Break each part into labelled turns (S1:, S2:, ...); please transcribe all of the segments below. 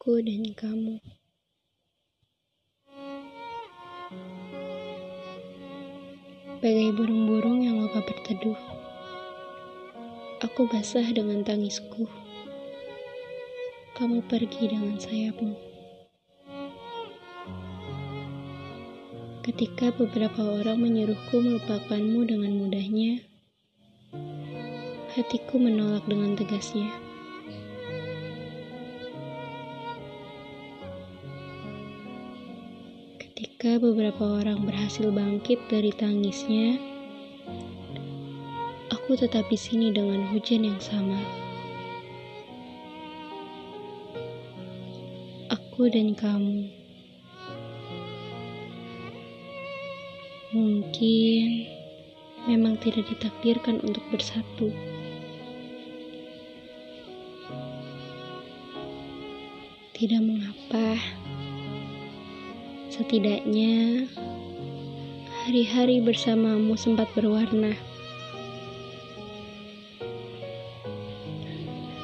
S1: aku dan kamu. Bagai burung-burung yang lupa berteduh, aku basah dengan tangisku. Kamu pergi dengan sayapmu. Ketika beberapa orang menyuruhku melupakanmu dengan mudahnya, hatiku menolak dengan tegasnya. Ketika beberapa orang berhasil bangkit dari tangisnya, aku tetap di sini dengan hujan yang sama. Aku dan kamu. Mungkin memang tidak ditakdirkan untuk bersatu. Tidak mengapa. Setidaknya, hari-hari bersamamu sempat berwarna.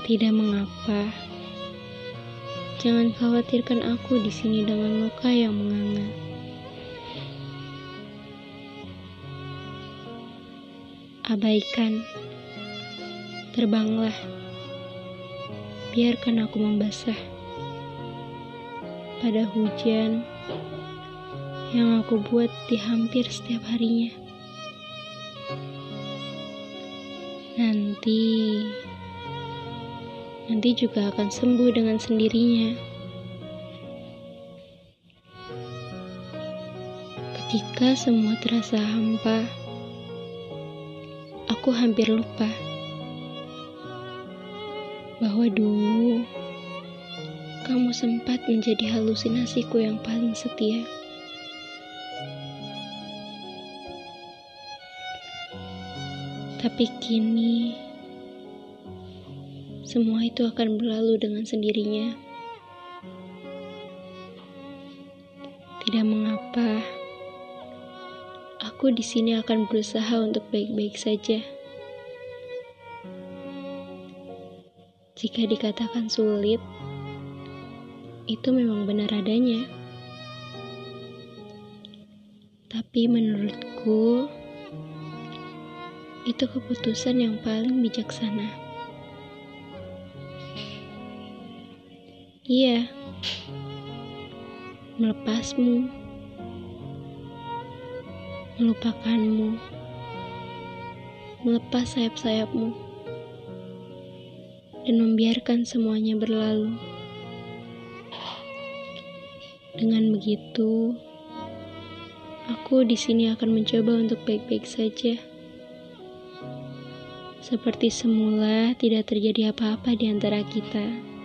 S1: Tidak mengapa. Jangan khawatirkan aku di sini dengan luka yang menganga. Abaikan. Terbanglah. Biarkan aku membasah pada hujan yang aku buat di hampir setiap harinya. Nanti, nanti juga akan sembuh dengan sendirinya. Ketika semua terasa hampa, aku hampir lupa bahwa dulu kamu sempat menjadi halusinasiku yang paling setia. Tapi kini, semua itu akan berlalu dengan sendirinya. Tidak mengapa, aku di sini akan berusaha untuk baik-baik saja. Jika dikatakan sulit, itu memang benar adanya. Tapi menurutku, itu keputusan yang paling bijaksana. Iya, melepasmu, melupakanmu, melepas sayap-sayapmu, dan membiarkan semuanya berlalu. Dengan begitu, aku di sini akan mencoba untuk baik-baik saja. Seperti semula, tidak terjadi apa-apa di antara kita.